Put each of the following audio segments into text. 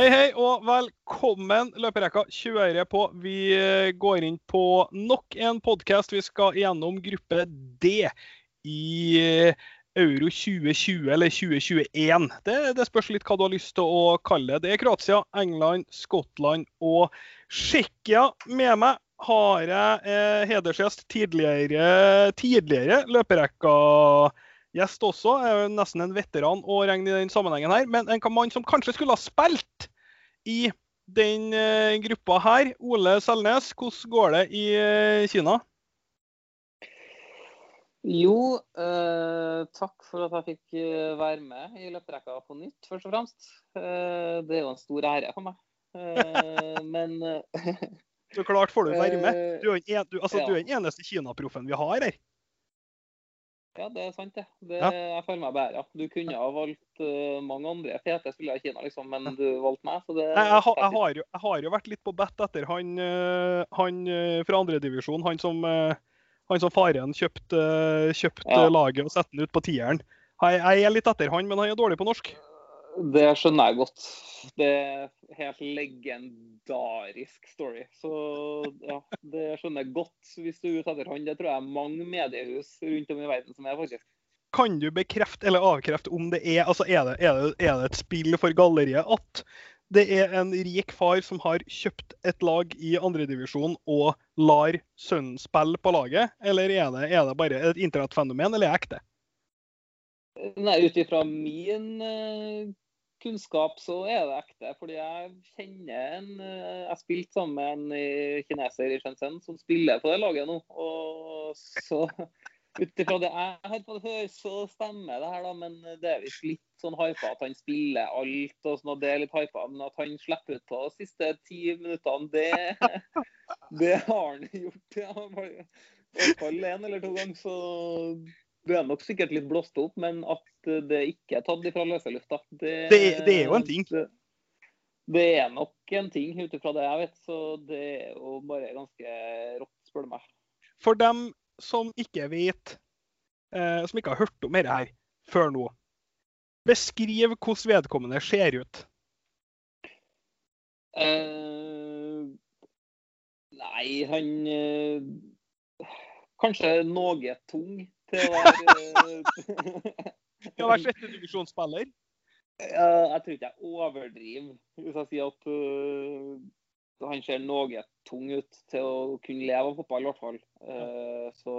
Hei, hei, og velkommen. Løperekka kjører på. Vi eh, går inn på nok en podkast. Vi skal gjennom gruppe D i eh, Euro 2020 eller 2021. Det, det, spørs litt hva du har lyst til å kalle det. Det er Kroatia, England, Skottland og Tsjekkia. Med meg har jeg eh, hedersgjest tidligere, tidligere løperekka gjest også. Er jo nesten en veteran å regne i den sammenhengen her. Men en mann som kanskje skulle ha spilt i den uh, gruppa her. Ole Selnes, hvordan går det i uh, Kina? Jo, eh, takk for at jeg fikk være med i løperekka på nytt, først og fremst. det er jo en stor ære for meg. men Så klart får du være med. Du er, en, altså, ja. du er den eneste Kina-proffen vi har her. Ja, det er sant, det. det ja. Jeg føler meg bedre. Du kunne ha valgt uh, mange andre fete spillere i Kina, liksom, men du valgte meg. så det... Jeg, jeg, har, jeg, har jo, jeg, har, jo, vært litt på bet etter han, uh, han uh, fra andredivisjon. Han, som, han som faren kjøpte kjøpt ja. laget og satte den ut på tieren. Jeg, jeg er litt etter han, men han er dårlig på norsk. Det skjønner jeg godt. Det er helt legendarisk story. Så ja, det skjønner jeg godt hvis du er ute etter han. Det tror jeg er mange mediehus rundt om i verden som er, faktisk. Kan du bekrefte eller avkrefte om det er altså er det, er det, er det et spill for galleriet at det er en rik far som har kjøpt et lag i andredivisjon og lar sønnen spille på laget? Eller er det, er det bare et internettfenomen, eller er det ekte? Nei, ut ifra min uh, kunnskap så er det ekte. Fordi jeg kjenner en uh, Jeg spilte sammen med en uh, kineser i Shenzhen som spiller på det laget nå. Og så ut ifra det jeg har fått høre, så stemmer det her, da. Men det er visst litt sånn hypa at han spiller alt og sånn, og det er litt hypa. Men at han slipper ut på de siste ti minuttene, det, det har han gjort. Ja, I hvert fall én eller to ganger. Så du er nok sikkert litt blåst opp, men at det ikke er tatt ifra løse lufta det, det, det, er jo en ting. Det, det er nok en ting, ut ifra det jeg vet. Så det er jo bare ganske rått, spør du meg. For dem som ikke vet, eh, som ikke har hørt om dette her før nå, beskriv hvordan vedkommende ser ut. Eh, nei, han eh, Kanskje noe tung til å være Til å være sjettedivisjonsspiller? Jeg tror ikke jeg overdriver hvis jeg sier at uh, han ser noe tung ut til å kunne leve av fotball, i hvert fall. Uh, så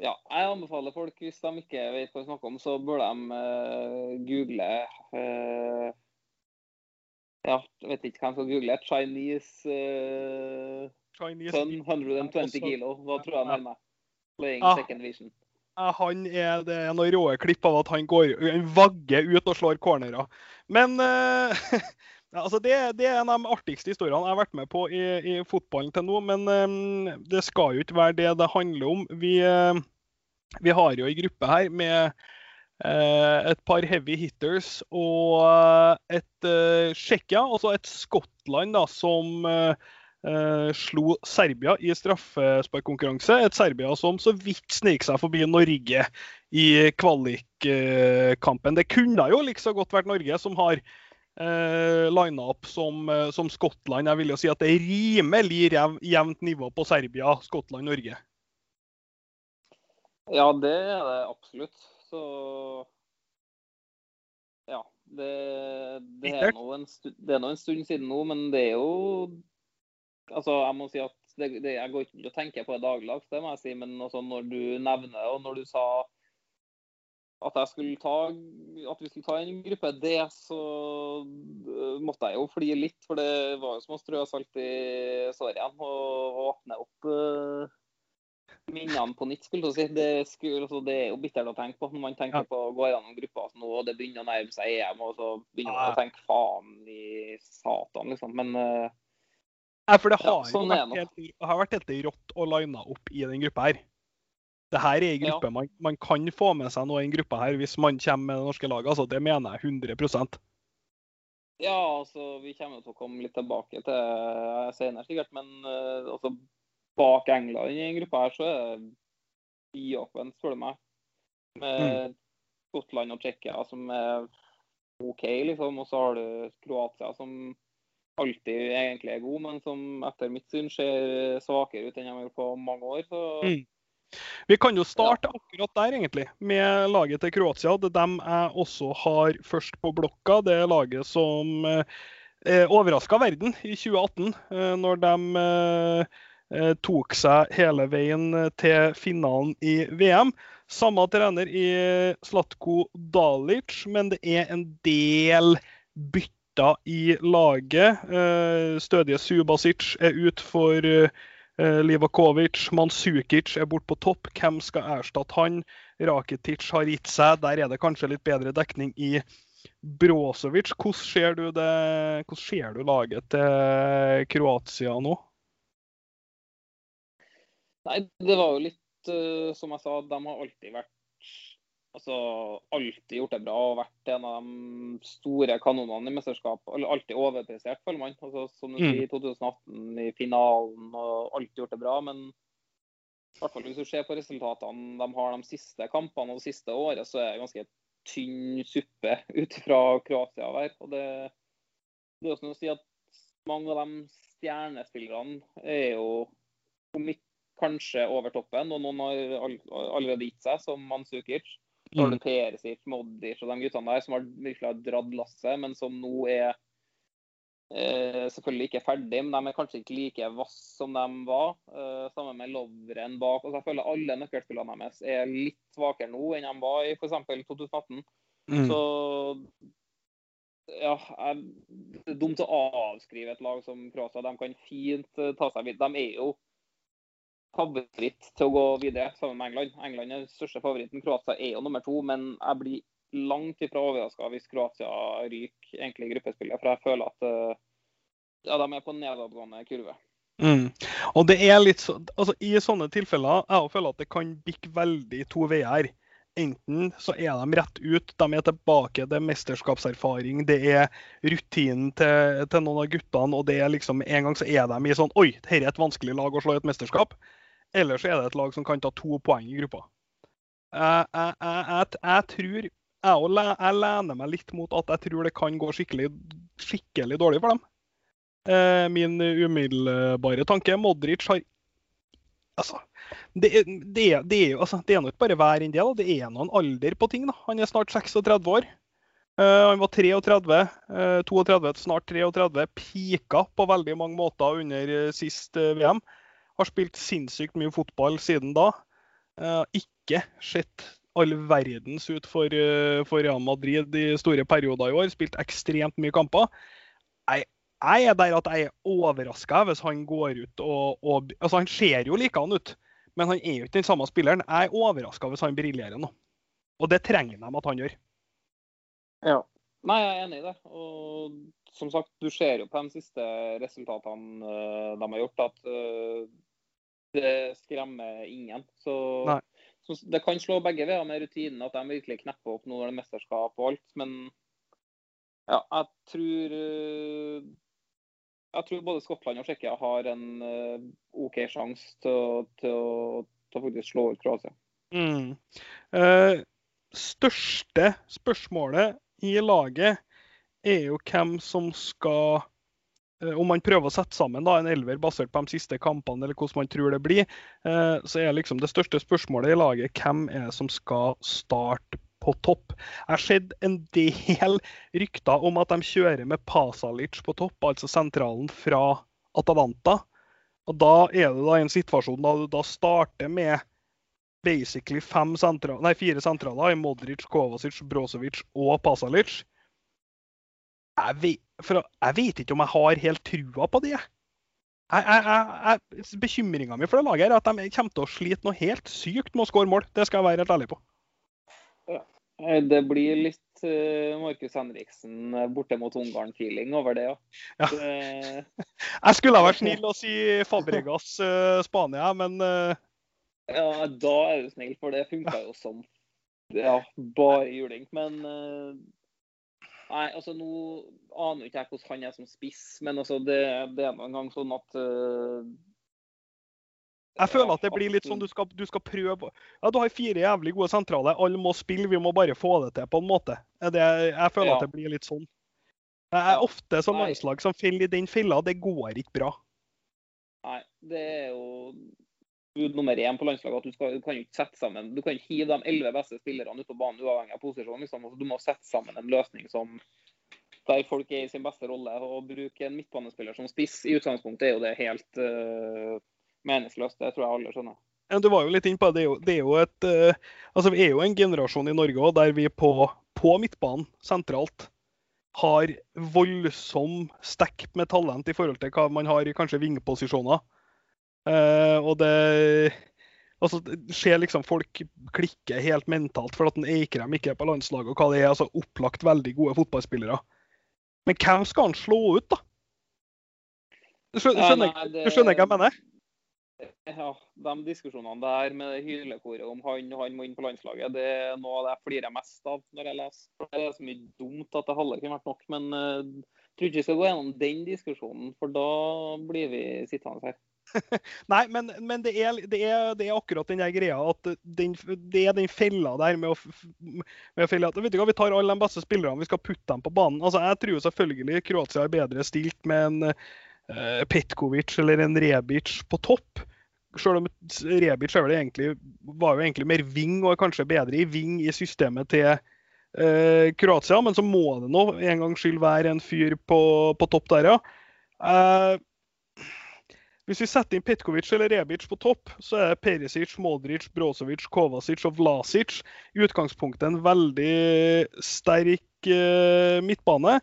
ja, jeg anbefaler folk, hvis de ikke vet hva vi snakker om, så bør de uh, google Ja, jeg vet ikke hvem som googler. Chinese, Chinese Sun 120 kilo. Hva tror jeg han er med? Playing ah, second division. han er, det er noen råe klipp av at han går han vagger ut og slår cornerer. Men uh, altså det, det, er en av de artigste historiene jeg har vært med på i, i fotballen til nå. Men um, det skal jo ikke være det det handler om. Vi, uh, vi har jo en gruppe her med uh, et par heavy hitters og et Tsjekkia, altså et Skottland, da, som eh, slo Serbia i straffesparkkonkurranse. Et Serbia som så vidt snek seg forbi Norge i kvalikkampen. Det kunne jo like så godt vært Norge som har eh, lina opp som, eh, som, Skottland. Jeg vil jo si at det er rimelig jevnt nivå på Serbia, Skottland, Norge. Ja, det er det absolutt. Så ja. Det, det, er nå en, en stund siden nå, men det er jo altså, jeg må si at det, det, Jeg går ikke og tenker på det dagligdags, det må jeg si. Men også når du nevner og når du sa at, jeg skulle ta, at vi skulle ta en gruppe D, så øh, måtte jeg jo fly litt. For det var jo som å strø salt i såret og åpne opp uh, minnene på nytt. skulle du si. Det, skulle, altså, det, er jo bittert å tenke på når man tenker på å gå gjennom gruppa nå, og det begynner å nærme seg EM, og så begynner man å tenke faen i satan, liksom. Men uh, Nei, for det har, ja, sånn vært helt, har vært helt rått å line opp i den gruppa her. Det her er en gruppe ja. man, man, kan få med seg noe i den gruppa her hvis man kommer med det norske laget. Altså, det mener jeg 100% Ja, altså, vi kommer til å komme litt tilbake til uh, senere, sikkert. Men uh, altså, bak England i den gruppa her, så er det biåpent, spør du meg. Med mm. Skottland og Tsjekkia som er OK, liksom. Og så har du Kroatia, som alltid egentlig er god, men som etter mitt syn ser svakere ut enn de har gjort på mange år. Så mm. Vi kan jo starte akkurat der, egentlig, med laget til Kroatia. Det dem jeg også har først på blokka. Det er laget som eh, overraska verden i 2018, eh, når de eh, eh, tok seg hele veien til finalen i VM. Samme trener i Slatko Dalic, men det er en del bytter i laget. Eh, stødige Subasic er ute for eh, Livakovic. Mansukic er borte på topp. Hvem skal erstatte han? Rakitic har gitt seg. Der er det kanskje litt bedre dekning i Brozovic. Hvordan ser du, hvordan ser du laget til Kroatia nå? Nei, det var jo litt uh, som jeg sa, de har alltid vært altså, alltid gjort det bra og vært en av de store kanonene i mesterskap. Alltid overprestert, føler man. Altså, som du sier, i 2018 i finalen og alltid gjort det bra. Men i hvert fall hvis du ser på resultatene de har de siste kampene og det siste året, så er det ganske tynn suppe ut fra Kroatia hver. Og det, det er også noe å si at mange av de stjernespillerne er jo om ikke kanskje over toppen, og noen har allerede gitt seg, som Mansukic. Mm. Perisic, Modric og de guttene der som har virkelig har dratt lasset, men som nå er eh, selvfølgelig ikke ferdig, men de er kanskje ikke like vass som de var. Eh, sammen med Lovren bak. og så Jeg føler alle nøkkelspillene deres er litt svakere nå enn de var i f.eks. 2018. Mm. Så ja, det er dumt å avskrive et lag som Kroatia. De kan fint eh, ta seg videre. De er jo favoritt til å gå videre sammen med England. England er den største favoritten. Kroatia er jo nummer to, men jeg blir langt ifra overraska hvis Kroatia ryker egentlig i gruppespillet. For jeg føler at eh, ja, de er på nedadgående kurve. Mm. Og det er litt så, altså I sånne tilfeller jeg føler at det kan bikke veldig to veier. Enten så er de rett ut, de er tilbake, det er mesterskapserfaring, det er rutinen til, til noen av guttene, og det er liksom en gang så er de i sånn Oi, dette er et vanskelig lag å slå i et mesterskap. Eller så er det et lag som kan ta to poeng i gruppa. Jeg, jeg, jeg, jeg tror jeg, lener meg litt mot at jeg tror det kan gå skikkelig, skikkelig dårlig for dem. Eh, min umiddelbare tanke Modric har Altså, det, det, det, altså, det er ikke bare hver en det. Det er noen alder på ting. Da. Han er snart 36 år. Uh, han var 33, uh, 32, snart 33. Pika på veldig mange måter under uh, sist VM. Har spilt sinnssykt mye fotball siden da. Uh, ikke sett all verdens ut for, uh, for, Real Madrid i store perioder i år. Spilt ekstremt mye kamper. Jeg, jeg er der at jeg er overraska hvis han går ut og, og, altså Han ser jo likedan ut, men han er jo ikke den samme spilleren. Jeg er overraska hvis han briljerer nå. Og det trenger de at han gjør. Ja. Nei, jeg er enig i det. Og som sagt, du ser jo på de siste resultatene uh, de har gjort, at det skremmer ingen. Så, så, det kan slå begge veier med rutinen, at de virkelig knepper opp nå når det er mesterskap og alt. Men ja, jeg tror eh, jeg tror både Skottland og Tsjekkia har en uh, OK sjanse til, til, til, å faktisk slå ut Kroatia. Mm. Eh, største spørsmålet i laget er jo hvem som skal Eh, om man prøver å sette sammen da, en elver basert på de siste kampene, eller hvordan man tror det blir, eh, så er liksom det største spørsmålet i laget hvem er det som skal starte på topp. Jeg har sett en del rykter om at de kjører med Pasalic på topp, altså sentralen fra Atalanta. Og Da er det da en situasjon da du da starter med basically sentral, nei, fire sentraler i Modric, Kovacic, Brozovic og Pasalic jeg vet, for, jeg vet ikke om jeg har helt trua på det. Bekymringa mi for det laget er at de kommer til å slite noe helt sykt med å skåre mål. Det skal jeg være helt ærlig på. Ja. Det blir litt uh, Markus Henriksen eh, borte mot Ungarn-feeling over det, ja. ja. Det... jeg skulle ha vært snill og si Fabregas Spania, men. Ja, da er du snill, for det funka jo som ja, bare juling. Men Nei, altså nå aner ikke jeg hvordan han er som spiss, men altså det, det er nå en gang sånn at uh, Jeg føler at det blir litt sånn du skal, du skal prøve Ja, du har fire jævlig gode sentrale. Alle må spille, vi må bare få det til på en måte. Det, jeg føler ja. at det blir litt sånn. Jeg er ofte som landslag som faller i den fella. Det går ikke bra. Nei, det er jo bud nummer én på landslaget at du, skal, du kan ikke sette sammen Du kan ikke hive de elleve beste spillerne ut på banen uavhengig av posisjon. Liksom. Altså, du må sette sammen en løsning som der folk er i sin beste rolle. Å bruke en midtbanespiller som spiss i utgangspunktet er jo det helt uh, meningsløst. Det tror jeg alle skjønner. Ja, du var jo litt inne på det. Det er jo, et, uh, altså Vi er jo en generasjon i Norge også, der vi på, på midtbanen sentralt har voldsom stekk med talent i forhold til hva man har i kanskje vingeposisjoner. Uh, og det altså, ser liksom folk klikke helt mentalt for at en Eikrem ikke er på landslaget, og hva det er. altså Opplagt veldig gode fotballspillere. Men hvem skal han slå ut, da? Du skjønner, ja, nei, det, skjønner jeg hva jeg mener? Ja, de diskusjonene der med hylekoret om han og han må inn på landslaget, det er noe av det jeg flirer mest av når jeg leser. Det er så mye dumt at det hadde ikke vært nok. Men jeg tror ikke vi skal gå gjennom den diskusjonen, for da blir vi sittende her. Nei, men, men det, er, det, er, det, er, akkurat den der greia at den, det er den fella der med å, med å felle at vet du hva, Vi tar alle de beste spillerne, vi skal putte dem på banen. Altså, Jeg tror selvfølgelig Kroatia er bedre stilt med en uh, Petkovic eller en Rebic på topp. Selv om Rebic egentlig, var jo egentlig mer ving og er kanskje bedre i ving i systemet til uh, Kroatia, men så må det nå en gangs skyld være en fyr på, på topp der, ja. Uh, hvis vi setter inn Petkovic eller Rebic på topp, så er Perisic, Modric, Brozovic, Kovacic og Vlasic i utgangspunktet en veldig sterk uh, midtbane.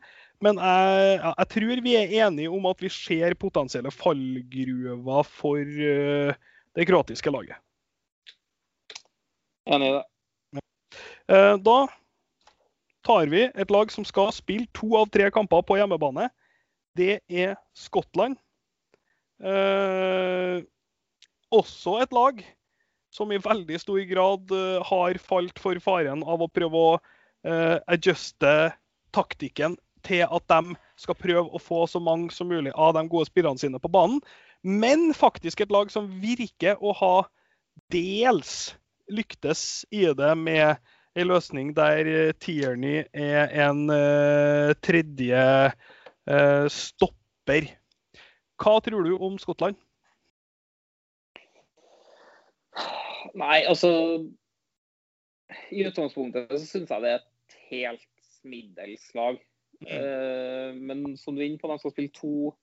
Men jeg, jeg, tror vi er enige om at vi ser potensielle fallgruver for uh, det kroatiske laget. Enig i det. Uh, da tar vi et lag som skal spille to av tre kamper på hjemmebane. Det er Skottland. Eh, også et lag som i veldig stor grad eh, har falt for faren av å prøve å eh, adjuste taktikken til at de skal prøve å få så mange som mulig av de gode spillerne sine på banen. Men faktisk et lag som virker å ha dels lyktes i det med en løsning der Tierney er en tredje stopper hva tror du om Skottland? Nei, altså I utgangspunktet så syns jeg det er et helt middels lag. Mm. Uh, men som du er inne på, de skal spille to,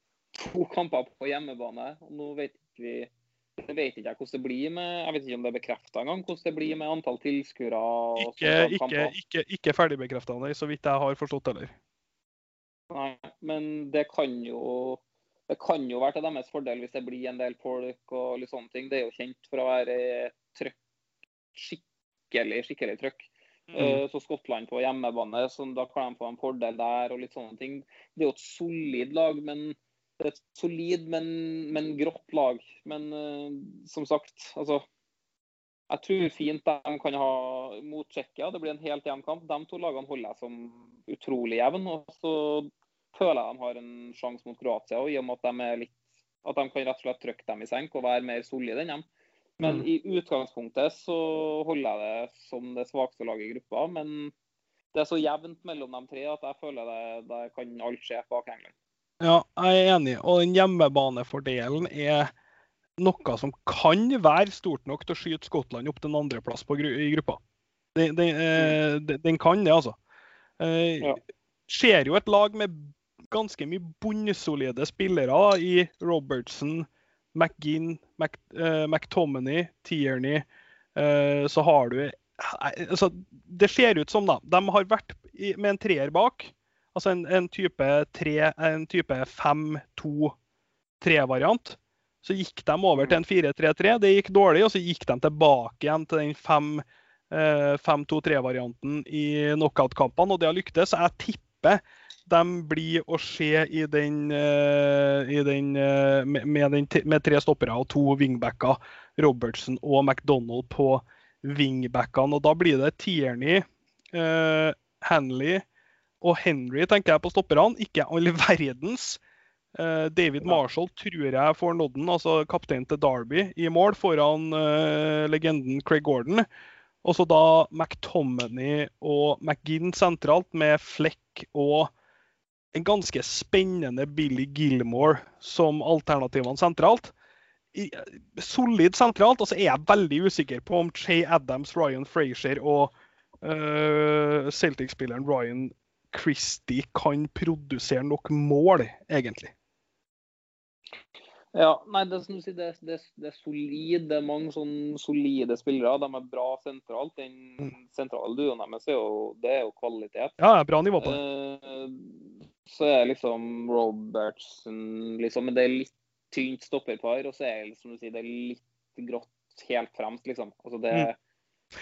to, kamper på hjemmebane. og Nå vet vi det vet ikke jeg hvordan det blir med jeg vet ikke om det er bekrefta engang, hvordan det blir med antall tilskuere. Ikke, ikke, ikke, ikke ferdigbekrefta, så vidt jeg har forstått heller. Nei, men det kan jo det kan jo være til deres fordel hvis det blir en del folk og litt sånne ting. Det er jo kjent for å være trøkk, skikkelig, skikkelig trøkk. Mm. Uh, så Skottland på hjemmebane, så da kan de få en fordel der og litt sånne ting. Det er jo et solid lag, men det er et solid, men, men grått lag. Men uh, som sagt, altså Jeg tror fint de kan ha mot Tsjekkia. Det blir en helt jevn kamp. De to lagene holder jeg som utrolig jevn. Og så føler jeg de har en sjanse mot Kroatia, og i og med at de, litt, at de kan rett og slett trykke dem i senk og være mer solide enn dem. Men mm. i utgangspunktet så holder jeg det som det svakeste laget i gruppa. Men det er så jevnt mellom de tre at jeg føler det, det kan alt skje bak England. Ja, jeg er enig. Og den hjemmebanefordelen er noe som kan være stort nok til å skyte Skottland opp til en andreplass i gruppa. Den, den, eh, mm. den, kan det, altså. Eh, ja. Ser jo et lag med ganske mye bunnsolide spillere i Robertson, McGinn, Mc, uh, McTominay, Tierney. Uh, så har du altså, Det ser ut som da, de har vært i, med en treer bak. Altså en, en type 5-2-3-variant. Så gikk de over til en 4-3-3. Det gikk dårlig, og så gikk de tilbake igjen til den 5-2-3-varianten eh, i knockout-kampene, og det har lyktes. Jeg tipper de blir å se i den, uh, i den, uh, med, den, med, tre stoppere og to wingbacker, Robertson og McDonald på wingbackene. Og da blir det Tierney, uh, Hanley og Henry tenker jeg på stopperne. Ikke all verdens Uh, David Marshall tror jeg får nodden, altså kapteinen til Derby, i mål foran uh, legenden Craig Gordon. Og så da McTominay og McGinn sentralt, med Fleck og en ganske spennende Billy Gilmore som alternativene sentralt. I, solid sentralt. Og så er jeg veldig usikker på om Jay Adams, Ryan Frazier og uh, Celtic-spilleren Ryan Christie kan produsere nok mål, egentlig. Ja, nei, det, det, det, det, er solid. Det er mange sånne solide spillere. De er bra sentralt. Den mm. sentrale duoen deres er jo, det er jo kvalitet. Ja, bra nivå på det. Eh, så er liksom Robertson liksom, Men det er litt tynt stopperpar. Og så er det, som du sier, det er litt grått helt fremst, liksom. Altså det, mm.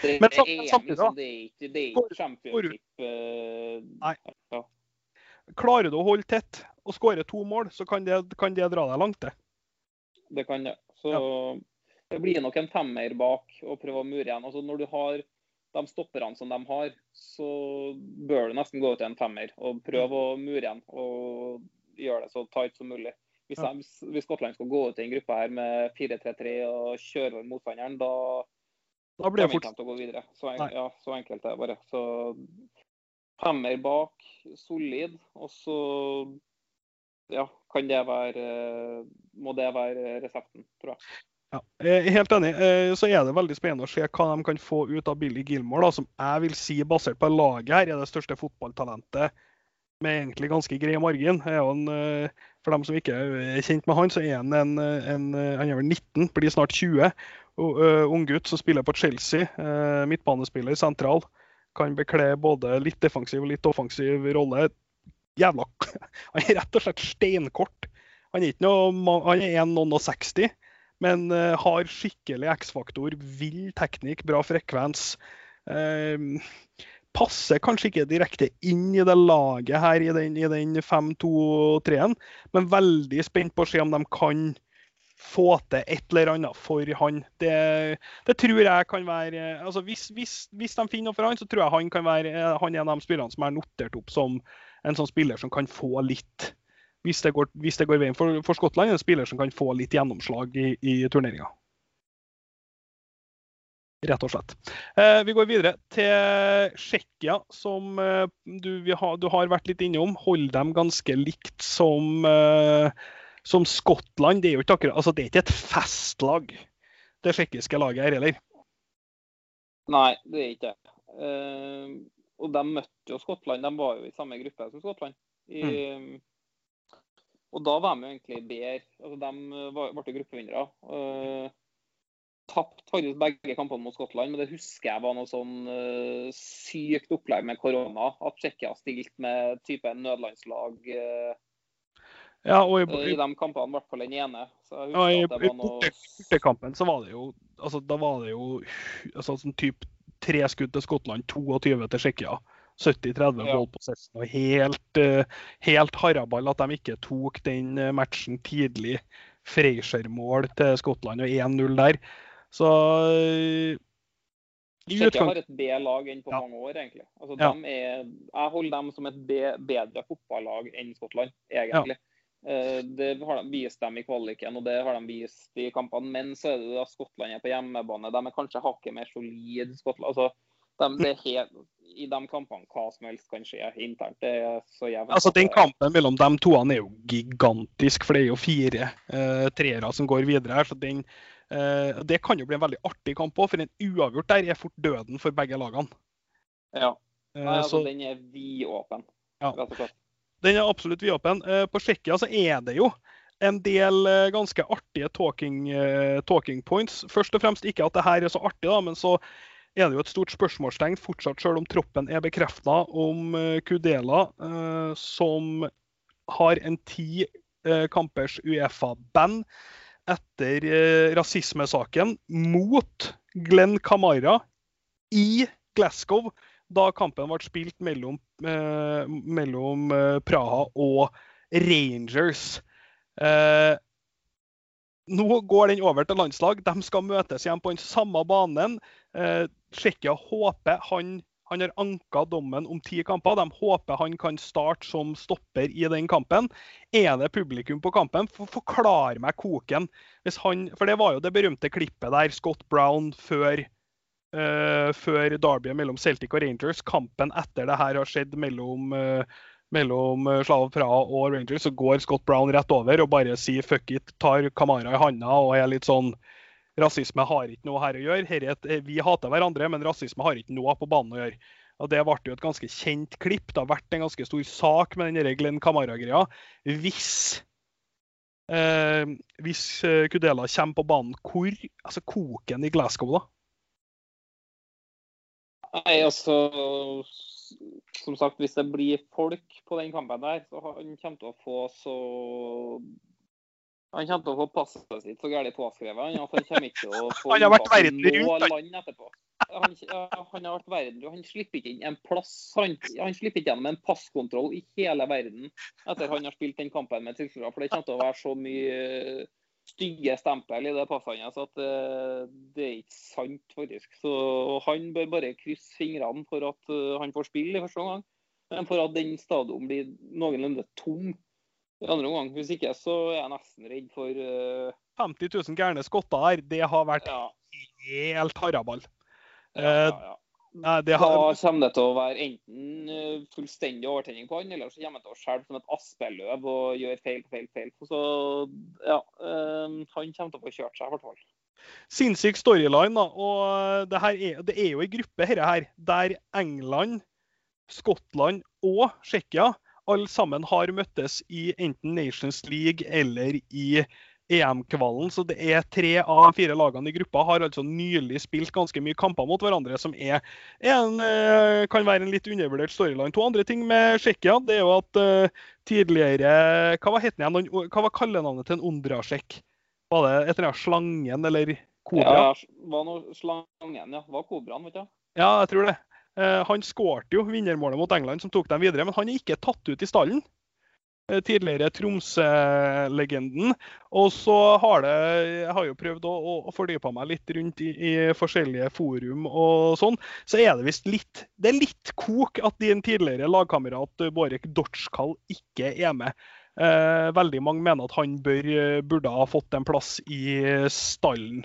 det, men samtidig, er, liksom, det er ikke, det er ikke championship. Uh, nei. Ja. Klarer du å holde tett og skåre to mål, så kan det, kan det dra deg langt, det det kan det. Så ja. det blir nok en femmer bak å prøve å mure igjen. Altså når du har de stopperne som de har, så bør du nesten gå ut til en femmer og prøve å mure igjen og gjøre det så tight som mulig. Hvis, de, hvis Skottland skal gå ut i en gruppe her med 4-3-3 og kjøre over motstanderen, da, da blir det fort til å gå videre. Så, en, ja, så enkelt er det bare. Så femmer bak, solid. Og så ja, kan det være, må det være resepten, tror jeg. Ja, er helt enig. Eh, så er det veldig spennende å se hva de kan få ut av Billy Gilmore, da, som jeg vil si, basert på laget her, er det største fotballtalentet med egentlig ganske grei margin. Eh, for dem som ikke er kjent med han, så er han en, en han er vel 19, blir snart 20. Og, uh, Unggutt som spiller på Chelsea. Midtbanespiller sentral. Kan bekle både litt defensiv og litt offensiv rolle jævla Han er rett og slett steinkort. Han er ikke noe, han er 1,60, men uh, har skikkelig X-faktor. Vill teknikk, bra frekvens. Uh, passer kanskje ikke direkte inn i det laget her i den, den 5-2-3-en, men veldig spent på å se om de kan få til et eller annet for han. Det, det tror jeg kan være altså hvis, hvis, hvis, de finner noe for han, så tror jeg han kan være han er en av de spillerne som er notert opp som en sånn spiller som kan få litt Hvis det går, hvis det går veien for, for, Skottland, en spiller som kan få litt gjennomslag i, i turneringa. Rett og slett. Eh, vi går videre til Tsjekkia, som eh, du, ha, du, har vært litt innom. Holder dem ganske likt som, eh, som Skottland. Det er jo ikke akkurat, altså det er ikke et festlag, det tsjekkiske laget her heller. Nei, det er ikke det. Uh, og de møtte jo Skottland. De var jo i samme gruppe som Skottland. I, mm. Og da var de egentlig bedre. Altså, de ble gruppevinnere. Uh, Tapte faktisk begge kampene mot Skottland, men det husker jeg var noe sånn uh, sykt opplegg med korona. At Tsjekkia stilte med type nødlandslag. Uh, ja, i, i, de kampene, i hvert fall den ene. Så ja, i, bortekampen så var det jo altså, Da var det jo altså, sånn type tre skudd til Skottland, 22 til Tsjekkia. 70-30 ja. på possession. Og helt, uh, helt haraball at de ikke tok den eh, matchen tidlig. Freischer-mål til Skottland og 1-0 der. Så uh, Tsjekkia har et B-lag enn på ja. mange år, egentlig. Altså, ja. er, jeg holder dem som et bedre fotballag enn Skottland, egentlig. Det har de vist dem i kvaliken, og det har de vist i kampene. Men så er det da Skottland er på hjemmebane. De er kanskje hakket mer solide. Skottland. Altså, de, det er helt, I de kampene hva som helst kan skje internt. Det er så jævlig. Altså, Den kampen mellom de to er jo gigantisk, for det er jo fire eh, treere som går videre her. så den eh, Det kan jo bli en veldig artig kamp òg, for en uavgjort der er fort døden for begge lagene. Ja. Nei, altså, så, den er vidåpen, ja. rett og slett. Den er absolutt vidåpen. Eh, på Tsjekkia så er det jo en del eh, ganske artige talking, eh, talking, points. Først og fremst ikke at det her er så artig, da, men så er det jo et stort spørsmålstegn fortsatt, selv om troppen er bekrefta, om Kudela, som har en ti kampers Uefa-band etter rasismesaken mot Glenn Kamara i Glasgow da kampen ble spilt mellom, eh, mellom eh, Praha og Rangers. Eh, nå går den over til landslag. De skal møtes igjen på den samme banen. Eh, Tsjekkia håper han, Han har anka dommen om ti kamper. De håper han kan starte som stopper i den kampen. Er det publikum på kampen? Forklar meg koken. Han, for det var jo det berømte klippet der Scott Brown før, uh, før derbyet mellom Celtic og Rangers. Kampen etter det her har skjedd mellom uh, mellom Slava Praha og Rangers, så går Scott Brown rett over og bare sier fuck it, tar Kamara i handa og er litt sånn rasisme har ikke noe her å gjøre. Et, vi hater hverandre, men rasisme har ikke noe på banen å gjøre. Og Det ble jo et ganske kjent klipp. Det har vært en ganske stor sak med den Glenn Kamara-greia. Hvis, eh, hvis eh, Kudela kommer på banen, hvor altså koken i Glasgow, da? Nei, altså Som sagt, hvis det blir folk på den kampen der, så han kommer til å få så han kommer til å få passet sitt så gærent påskrevet. Han, han kommer ikke til å få han har vært verden rundt, land etterpå. Han, han, har vært verden Han slipper ikke inn en plass. Han, han, slipper ikke gjennom en passkontroll i hele verden etter han har spilt den kampen med tilskuere. For det kommer til å være så mye stygge stempel i det passet hans at det, eh, er ikke sant, faktisk. Så han bør bare krysse fingrene for at eh, han får spille i første omgang. Men for at den stadion blir noenlunde tom i andre omgang. Hvis ikke så er jeg nesten redd for uh... 50 000 gærne skotter her, det har vært ja. helt haraball. Ja, ja, eh, ja. Det har... Da kommer det til å være enten eh, fullstendig overtenning på han, eller så kommer det til å skjelve som et aspeløv og gjøre feil feil, feil. Så ja, han kommer til å få kjørt seg, i hvert fall. Sinnssyk storyline. da, og det, er, det er jo en gruppe her, her der England, Skottland og Tsjekkia alle sammen har møttes i enten Nations League eller i EM-kvalen. Så det er tre av fire lagene i gruppa har altså nylig spilt ganske mye kamper mot hverandre, som er en, eh, kan være en litt undervurdert storyline. To andre ting med Tsjekkia det er jo at uh, tidligere Hva var, igjen, hva var kallenavnet til en Ondrasjek? Var det et eller annet Slangen eller Kobra? Ja, var noe Slangen, ja. Var Kobraen, vet du. Ja, jeg tror det. Eh, han skårte jo vinnermålet mot England, som tok dem videre, men han er ikke tatt ut i stallen. Eh, tidligere Tromsø-legenden. Og så har det, jeg har jo prøvd å, å fordype meg litt rundt i, i, forskjellige forum og sånn. Så er det visst litt det er litt kok at din tidligere lagkamerat Borek Dorskal ikke er med. Eh, veldig mange mener at han bør, burde ha fått en plass i stallen.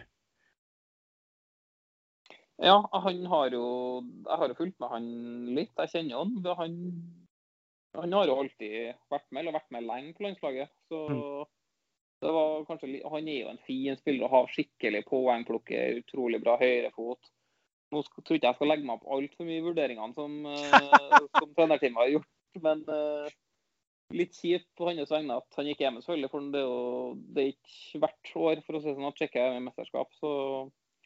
Ja, han har jo Jeg har jo fulgt med han litt. Jeg kjenner han. Han, han har jo alltid vært med, eller vært med lenge på landslaget. Så mm. det var kanskje Han er jo en fin spiller og har skikkelig poengplukker. Utrolig bra høyrefot. Nå tror ikke jeg skal legge meg opp altfor mye i vurderingene som, uh, som trenerteamet har gjort, men uh, litt kjipt på hans vegne at han ikke er med, selvfølgelig. For det er jo det er ikke hvert år for å si sånn at Tsjekkia er med i mesterskap. Så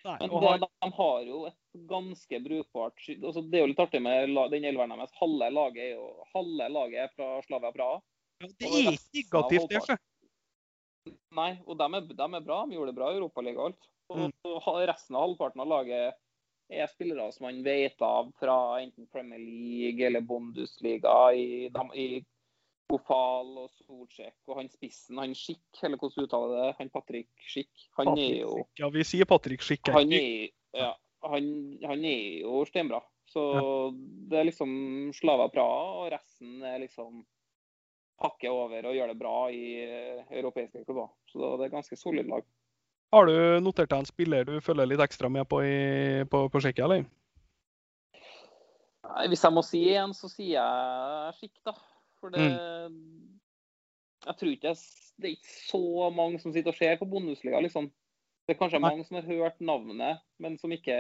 Nei, Men det, de har jo et ganske brukbart altså, Det er jo litt artig med den elveren deres. Halve laget er jo halve laget er fra Slavia Praha. Ja, det er ikke negativt, det. ikke? Nei, og de er, de er, bra. De gjorde det bra i Europaligaen og alt. Og mm. resten av halvparten av laget er spillere som man vet av fra enten Premier League eller Bundesliga i, i Kofal og Solsjek og han spissen, han Skikk, eller hvordan uttaler det, han Patrick Skikk. han Patrick er jo Ja, vi sier Patrick Skikk. Han er, ja, han, han er jo steinbra. Så det er liksom Slava Praha, og resten er liksom pakke over og gjør det bra i uh, europeiske klubber. Så det er ganske solid lag. Har du notert deg en spiller du følger litt ekstra med på i, på, på Tsjekkia, eller? Nei, hvis jeg må si en, så sier jeg Schick, da. For det mm. Jeg tror ikke det er ikke så mange som sitter og ser på Bundesliga, liksom. Det er kanskje mange som har hørt navnet, men som ikke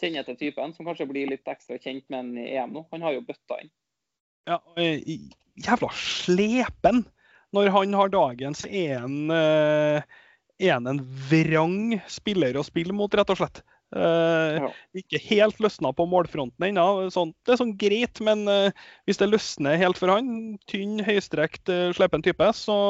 kjenner til typen. Som kanskje blir litt ekstra kjent med en i EM nå. Han har jo bøtta inn. Ja, jævla slepen når han har dagens en, eh, en, en vrang spiller å spille mot, rett og slett. Uh, ja. Ikke helt løsna på målfronten ennå. Sånn, det er sånn greit, men uh, hvis det løsner helt for han, tynn, høystrekt, uh, slepen type, så,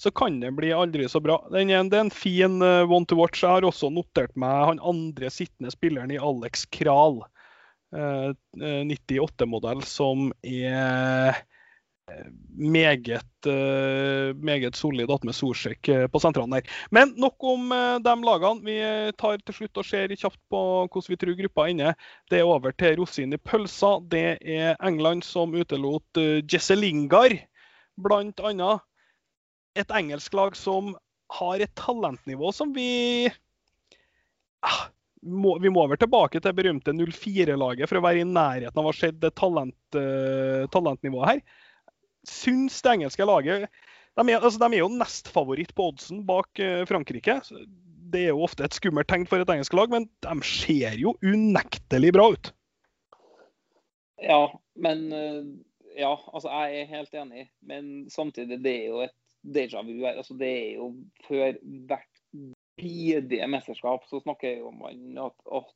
så, kan det bli aldri så bra. Den er, det er en fin uh, one to watch. Jeg har også notert meg han andre sittende spilleren i Alex Kral. 98-modell, som er meget, meget solid med Sorsek på sentralen der. Men nok om de lagene. Vi tar til slutt og ser kjapt på hvordan vi tror gruppa er inne. Det er over til rosinen i pølsa. Det er England som utelot Jesse Lingard, blant annet. Et engelsk lag som har et talentnivå som vi ah, må, vi må vel tilbake til berømte 04-laget for å være i nærheten av å ha sett talent, uh, talentnivået her. Syns det engelske laget De er, altså, de er jo nestfavoritt på oddsen bak uh, Frankrike. Det er jo ofte et skummelt tegn for et engelsk lag, men de ser jo unektelig bra ut. Ja, men uh, Ja, altså jeg er helt enig, men samtidig, det er jo et déjà vu her. Altså, det er jo før hvert bidige mesterskap så snakker man at, at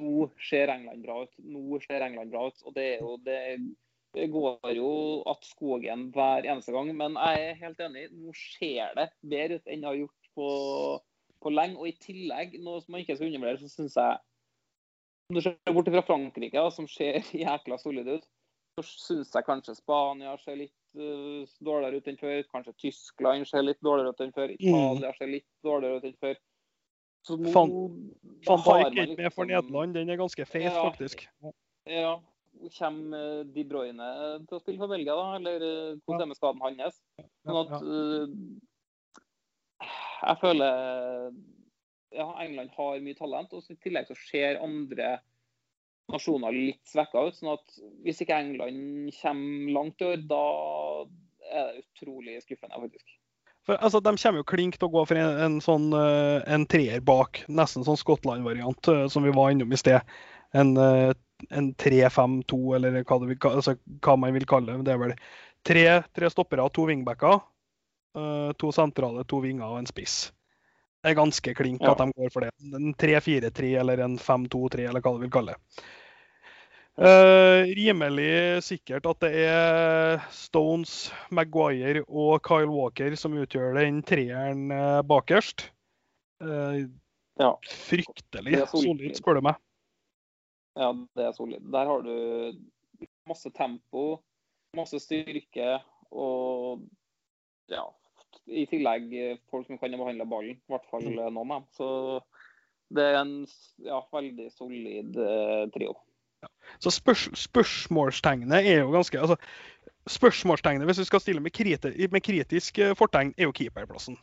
nå ser England bra ut. Nå ser England bra ut. Og det, er jo, det, det går jo at skogen hver eneste gang. Men jeg er helt enig. Nå ser det bedre ut enn det har gjort på, på lenge. Og i tillegg, noe som man ikke skal undervurdere, så syns jeg Om du ser bort fra Frankrike, som ser jækla solid ut, så syns jeg kanskje Spania ser litt uh, dårligere ut enn før. Kanskje Tyskland ser litt dårligere ut enn før. Mm. Italia ser litt dårligere ut enn før. Så nå Fan, ikke Dijk med for Nederland, den er ganske feit, ja, faktisk. Ja. Kommer De Bruyne til å spille for Belgia, da? Eller eh, hvordan er med skaden hans? Sånn at uh, Jeg føler ja, England har mye talent, og i tillegg så ser andre nasjoner litt svekka ut. sånn at hvis ikke England kommer langt i år, da er det utrolig skuffende, faktisk. For, altså, De kommer jo klink til å gå for en, en sånn uh, en treer bak, nesten sånn Skottland-variant, uh, som vi var innom i sted. En, uh, en 3-5-2, eller hva, vil, altså, hva, man vil kalle det. Det er vel tre, tre stoppere, to wingbacker, to sentrale, to vinger og en spiss. Er ganske klink ja. at de går for det. En 3-4-3 eller en 5-2-3, eller hva du vil kalle det. Uh, rimelig sikkert at det er Stones, Maguire og Kyle Walker som utgjør den treeren uh, bakerst. Uh, ja. Fryktelig solid, spør du meg. Ja, det er solid. Der har du masse tempo, masse styrke og ja, i tillegg folk som kan behandle ballen. I hvert fall mm. noen av dem. Så det er en ja, veldig solid trio. Så spørs, spørsmålstegnet er jo ganske altså, Spørsmålstegnet, hvis du skal stille med, kriti, med kritisk eh, fortegn, er jo keeperplassen.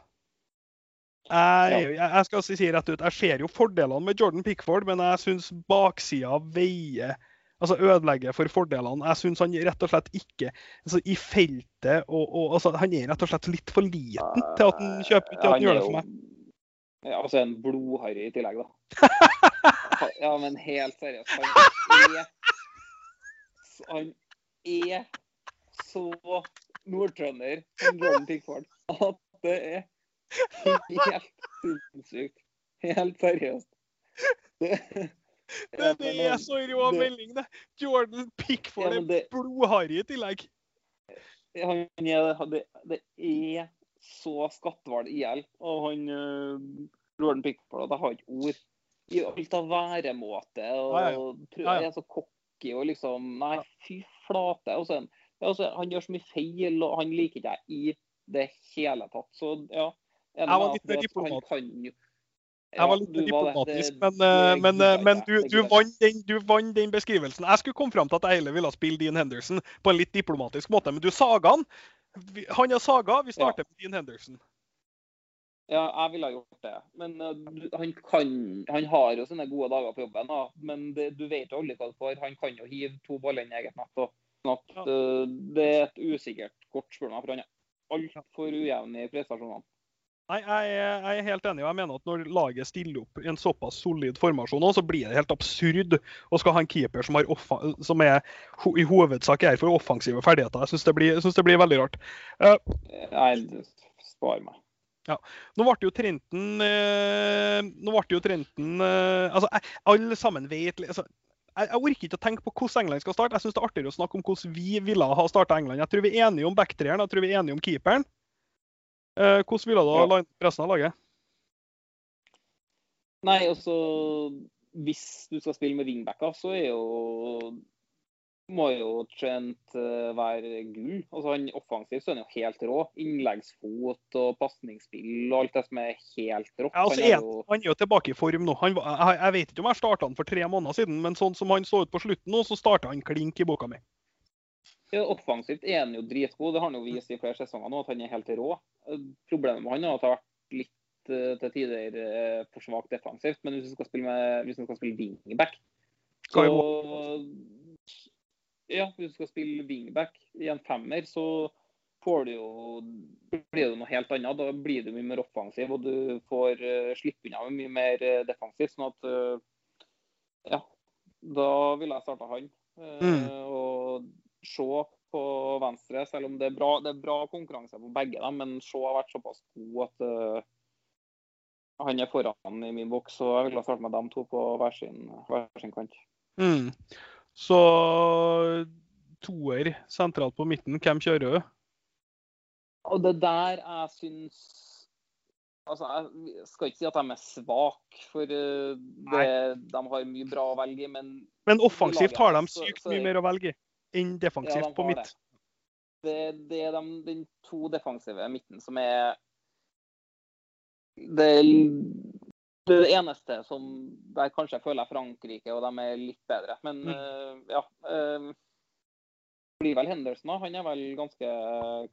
Jeg, jeg, skal si rett ut, jeg ser jo fordelene med Jordan Pickford, men jeg syns baksida veier altså ødelegger for fordelene. Jeg syns han rett og slett ikke altså I feltet og, og altså, Han er rett og slett litt for liten til at han kjøper til at han, gjør det for meg. Ja, altså en blodharry i tillegg, da. Ja, men helt seriøst. Han er, han er så nordtrønder som Jordan Pickford at det er helt sinnssykt. Helt seriøst. Det, det er så rå melding, det. Jordan Pickford ja, er blodharry i tillegg. Han er, det, det er så skatthval i hjel. Og han uh, Jordan Pickford, det har ikke ord i alt av væremåte. Og ja, ja. Er så cocky og liksom Nei, fy flate. Og så, altså, han gjør så mye feil, og han liker ikke jeg i det hele tatt. Så ja. Jeg var litt mer diplomatisk. Ja, jeg var litt diplomatisk, men, eh, men, eh, men du, du, vant den, du, vant den, beskrivelsen. Jeg skulle komme fram til at jeg heller ville spille Dean Henderson på en litt diplomatisk måte, men du saga han. Han er saga. Vi starter ja. med Dean Henderson. Ja, jeg ville ha gjort det. Men uh, han kan Han har jo sine gode dager på jobben, da. men det, du vet jo aldri hva du får. Han kan jo hive to baller inn i eget nett. Sånn at, uh, det er et usikkert kort, spør meg, for han er altfor ujevn i prestasjonene. Nei, jeg, jeg, er helt enig. jeg mener at Når laget stiller opp i en såpass solid formasjon, så blir det helt absurd å skal ha en keeper som, som er i hovedsak er for offensive ferdigheter. Jeg syns det, det, blir veldig rart. Uh, Nei, spar meg. Ja. Nå ble jo Trenten eh, Nå ble jo Trenten eh, altså, Alle sammen vet altså, jeg, jeg, orker ikke å tenke på hvordan England skal starte. Jeg synes det er artigere å snakke om hvordan vi ville ha starta England. Jeg tror vi er enige om backtreeren, jeg tror vi er enige om keeperen. Eh, hvordan ville du ha resten av laget? Nei, altså Hvis du skal spille med wingbacker, så er jo må jo Trent uh, være gull. Altså, han Offensivt så er han jo helt rå. Innleggsfot og pasningsspill og alt det som er helt rått. Ja, altså, han, er jo... han, er jo... tilbake i form nå. Han, jeg, jeg, vet ikke om jeg starta han for tre måneder siden, men sånn som han så ut på slutten nå, så starta han klink i boka mi. Ja, offensivt er han jo dritgod. Det har han jo vist i flere sesonger nå, at han er helt rå. Problemet med han er at det har vært litt uh, til tider uh, for svakt defensivt. Men hvis du skal spille, med, hvis du skal spille wingback, så ja, hvis du skal spille wingback i en femmer, så får du jo, blir det noe helt annet. Da blir du mye mer offensiv, og du får uh, slippe unna mye mer defensivt. Sånn at Ja, da ville jeg starta han. Mm. Og se på venstre, selv om det er bra, det er bra konkurranse på begge dem, men Shaw har vært såpass god at han er foran i min boks, så jeg ville starte med dem to på hver sin, hver sin kant. Mm. Så toer sentralt på midten, hvem kjører du? Og det der jeg syns Altså, Jeg skal ikke si at de er svake, for eh, det, de har mye bra å velge i, men Men offensivt har de sykt mye mer å velge i enn defensivt ja, de på midt. Det, det er de, den to defensive midten som er det, det er eneste som der kanskje jeg føler Frankrike, og de er litt bedre. Men mm. uh, ja. Uh, blir vel Henderson, da. Han er vel ganske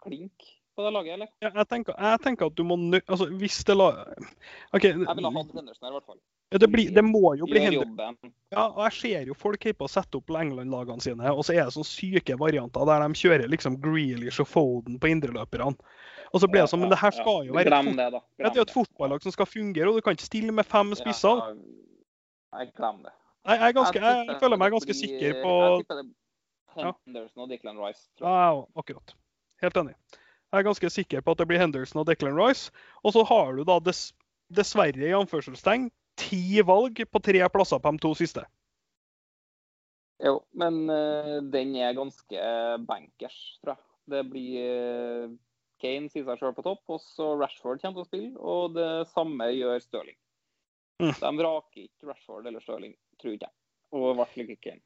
klink på det laget, eller? Ja, jeg, tenker, jeg tenker at du må altså, Hvis det la OK. Jeg ville ha hatt Henderson her, i hvert fall. Ja, det, blir, det, må jo bli Henderson. Ja, og jeg ser jo folk på å sette opp England-lagene sine, og så er det sånne syke varianter der de kjører liksom Grealish og Foden på indreløperne. Og så blir det sånn, Men det her skal jo være Glem det, da. Glem det er jo et fotballag som skal fungere, og du kan ikke stille med fem spisser. Jeg glem det. Jeg, jeg, ganske, jeg, jeg føler meg ganske sikker på Henderson og Declan Rice. Ja, akkurat. Helt enig. Jeg er ganske sikker på at det blir Henderson og Declan Rice. Og så har du da dess, dessverre i anførselstegn ti valg på tre plasser på de to siste. Jo, men uh, den er ganske bankers, tror jeg. Det blir uh, Kane sier seg sjøl på topp, og så Rashford kommer til å spille. Og det samme gjør Stirling. Mm. De vraker ikke Rashford eller Stirling, tror ikke jeg. Og i hvert fall ikke Kane.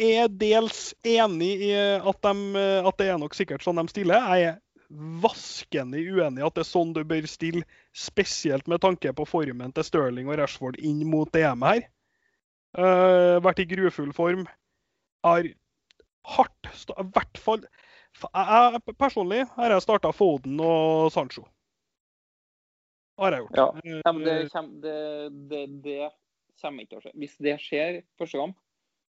Jeg er dels enig i at, de, at, det er nok sikkert sånn de stiller. Jeg er vaskende uenig i at det er sånn du bør stille, spesielt med tanke på formen til Stirling og Rashford inn mot EM her. Uh, vært i grufull form. Har hardt I hvert fall jeg, personlig har jeg starta Foden og Sancho. Har jeg gjort. Ja, det, det, det, det, kommer ikke til å skje. Hvis det skjer første gang,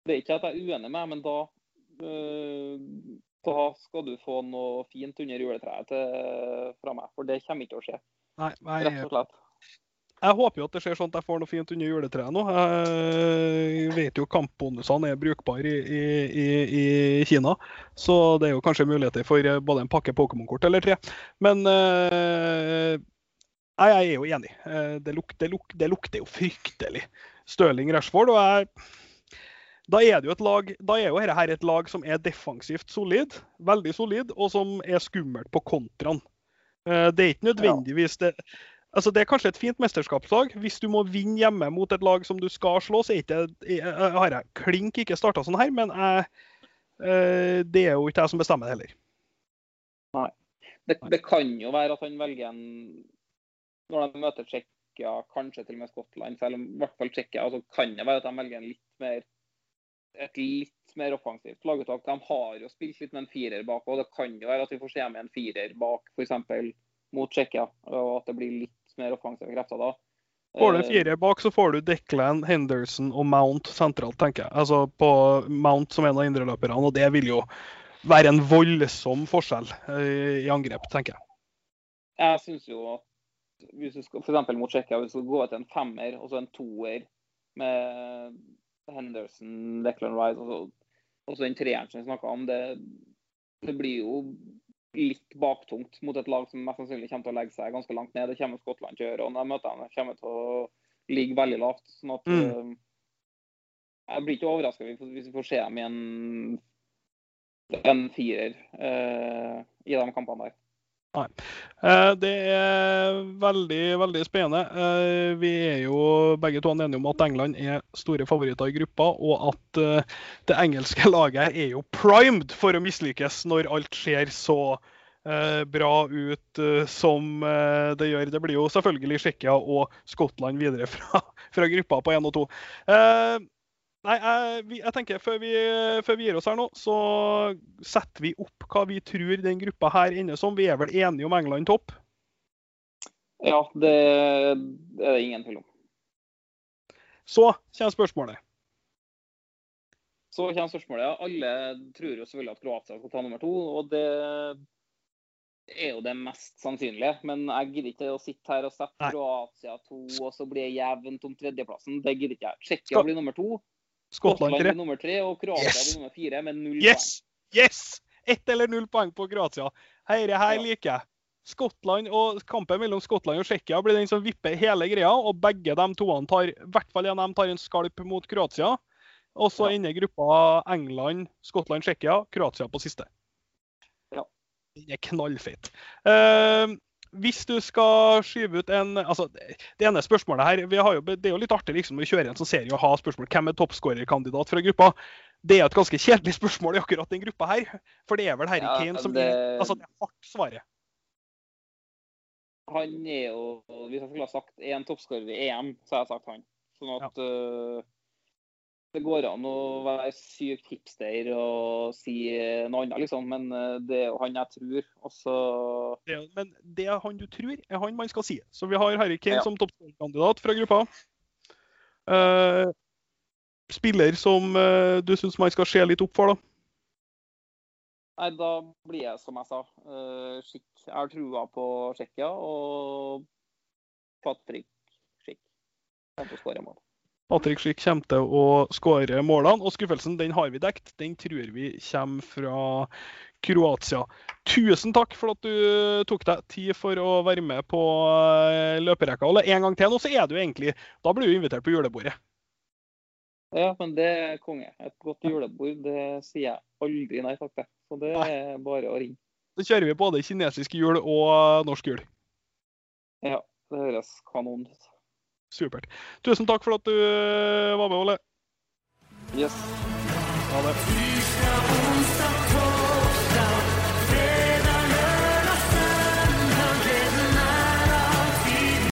det er ikke at jeg er uenig med, men da øh, da skal du få noe fint under juletreet til, fra meg. For det kommer ikke til å skje. Nei, nei, Rett og slett. Jeg håper jo at det skjer sånn at jeg får noe fint under juletreet nå. Jeg vet jo kampbonusene er brukbare i, i, i, Kina, så det er jo kanskje muligheter for både en pakke Pokémon-kort eller tre. Men uh, jeg er jo enig. Eh, det, luk, det, luk, det lukter jo fryktelig. Stirling Rashford. og jeg da er det jo et lag, da er jo dette et lag som er defensivt solid, veldig solid, og som er skummelt på kontraen. Eh, det er ikke nødvendigvis det Altså, det er kanskje et fint mesterskapslag. Hvis du må vinne hjemme mot et lag som du skal slå, så er ikke, har jeg klink ikke starta sånn her, men jeg, eh, det er jo ikke jeg som bestemmer det heller. Nei. Det, det, kan jo være at han velger en Når de møter Tsjekkia, kanskje til og med Skottland, selv om i hvert fall Tsjekkia, så kan det være at de velger en litt mer et litt mer offensivt laguttak. De har jo spilt litt med en firer bak, og det kan jo være at vi får se med en firer bak f.eks. mot Tsjekkia, og at det blir litt mer offensive krefter da. Får du en eh, firer bak, så får du Declan, Henderson og Mount sentralt, tenker jeg. Altså på Mount som en av indreløperne, og det vil jo være en voldsom forskjell eh, i angrep, tenker jeg. Jeg syns jo at hvis du skal f.eks. mot Tsjekkia, hvis du skal gå til en femmer og så en toer med Henderson, Declan Rice og så, og den treeren som vi snakka om, det, det blir jo litt baktungt mot et lag som mest sannsynlig kommer til å legge seg ganske langt ned. Det kommer Skottland til å gjøre. og de møtene kommer til å ligge veldig lavt. sånn at mm. uh, Jeg blir ikke overraska hvis vi får se dem i en, en firer eh, i de kampene der. Nei. Eh, det er veldig veldig spennende. Eh, vi er jo begge to enige om at England er store favoritter i gruppa, og at eh, det engelske laget er jo primed for å mislykkes når alt ser så bra ut som det gjør. Det blir jo selvfølgelig Tsjekkia og Skottland videre fra, fra gruppa på 1 og 2. Nei, jeg, jeg, tenker før vi, før vi, gir oss her nå, så setter vi opp hva vi tror den gruppa her ender som. Vi er vel enige om England topp? Ja, det, det er det ingen tvil om. Så kommer spørsmålet. Så kommer spørsmålet. ja. Alle tror jo selvfølgelig at Kroatia skal ta nummer to. og det er jo det mest sannsynlige. Men jeg gidder ikke å sitte her og sette Kroatia to, og så blir det jevnt om tredjeplassen. Det gidder ikke jeg. Tsjekkia blir nummer to. Skottland blir nummer tre, og Kroatia yes. blir nummer fire med null yes. poeng. Yes! Ett eller null poeng på Kroatia. Dette her ja. liker jeg. Skottland og Kampen mellom Skottland og Tsjekkia blir den som vipper hele greia. og Begge de toene tar i hvert fall en av dem tar en skalp mot Kroatia. Og så ja. ender gruppa England, Skottland, Tsjekkia, Kroatia på siste. Ja. Den er knallfeit. Uh, hvis du skal skyve ut en altså Det ene spørsmålet her jo, Det er jo litt artig liksom, å kjøre en sånn serie og ha spørsmål hvem er toppskårerkandidat fra gruppa. Det er et ganske kjedelig spørsmål i akkurat den gruppa her. For det er vel Harry ja, Kane som det... er altså det er hardt svaret. Han er jo Hvis jeg skulle ha sagt én toppskårer i EM, så har jeg sagt han. Sånn at ja. uh, det går an å være sykt hipster og si noe annet, liksom. Men eh, det er jo han jeg tror. Også... Det, men det er han du tror, er han man skal si. Så vi har Harry Kane ja. som toppkandidat fra gruppa. Uh, spiller som uh, du syns man skal se litt opp for, da? Nei, da blir jeg som jeg sa. Uh, skikk. Jeg har trua på Tsjekkia og Patrick Skikk. Kommer til å skåre mål. Patrick Schick kommer til å skåre målene. Og skuffelsen den har vi dekt. Den tror vi kommer fra Kroatia. Tusen takk for at du tok deg tid for å være med på eh, løperekka. Ole, en gang til nå, så er du egentlig Da blir du invitert på julebordet. Ja, men det er konge. Et godt julebord, det sier jeg aldri nei takk til. Så det er bare å ringe. Så kjører vi både kinesisk jul og norsk jul. Ja, det høres kanon ut. Supert. Tusen takk for at du eh, var med, Ole. Yes. Ha det.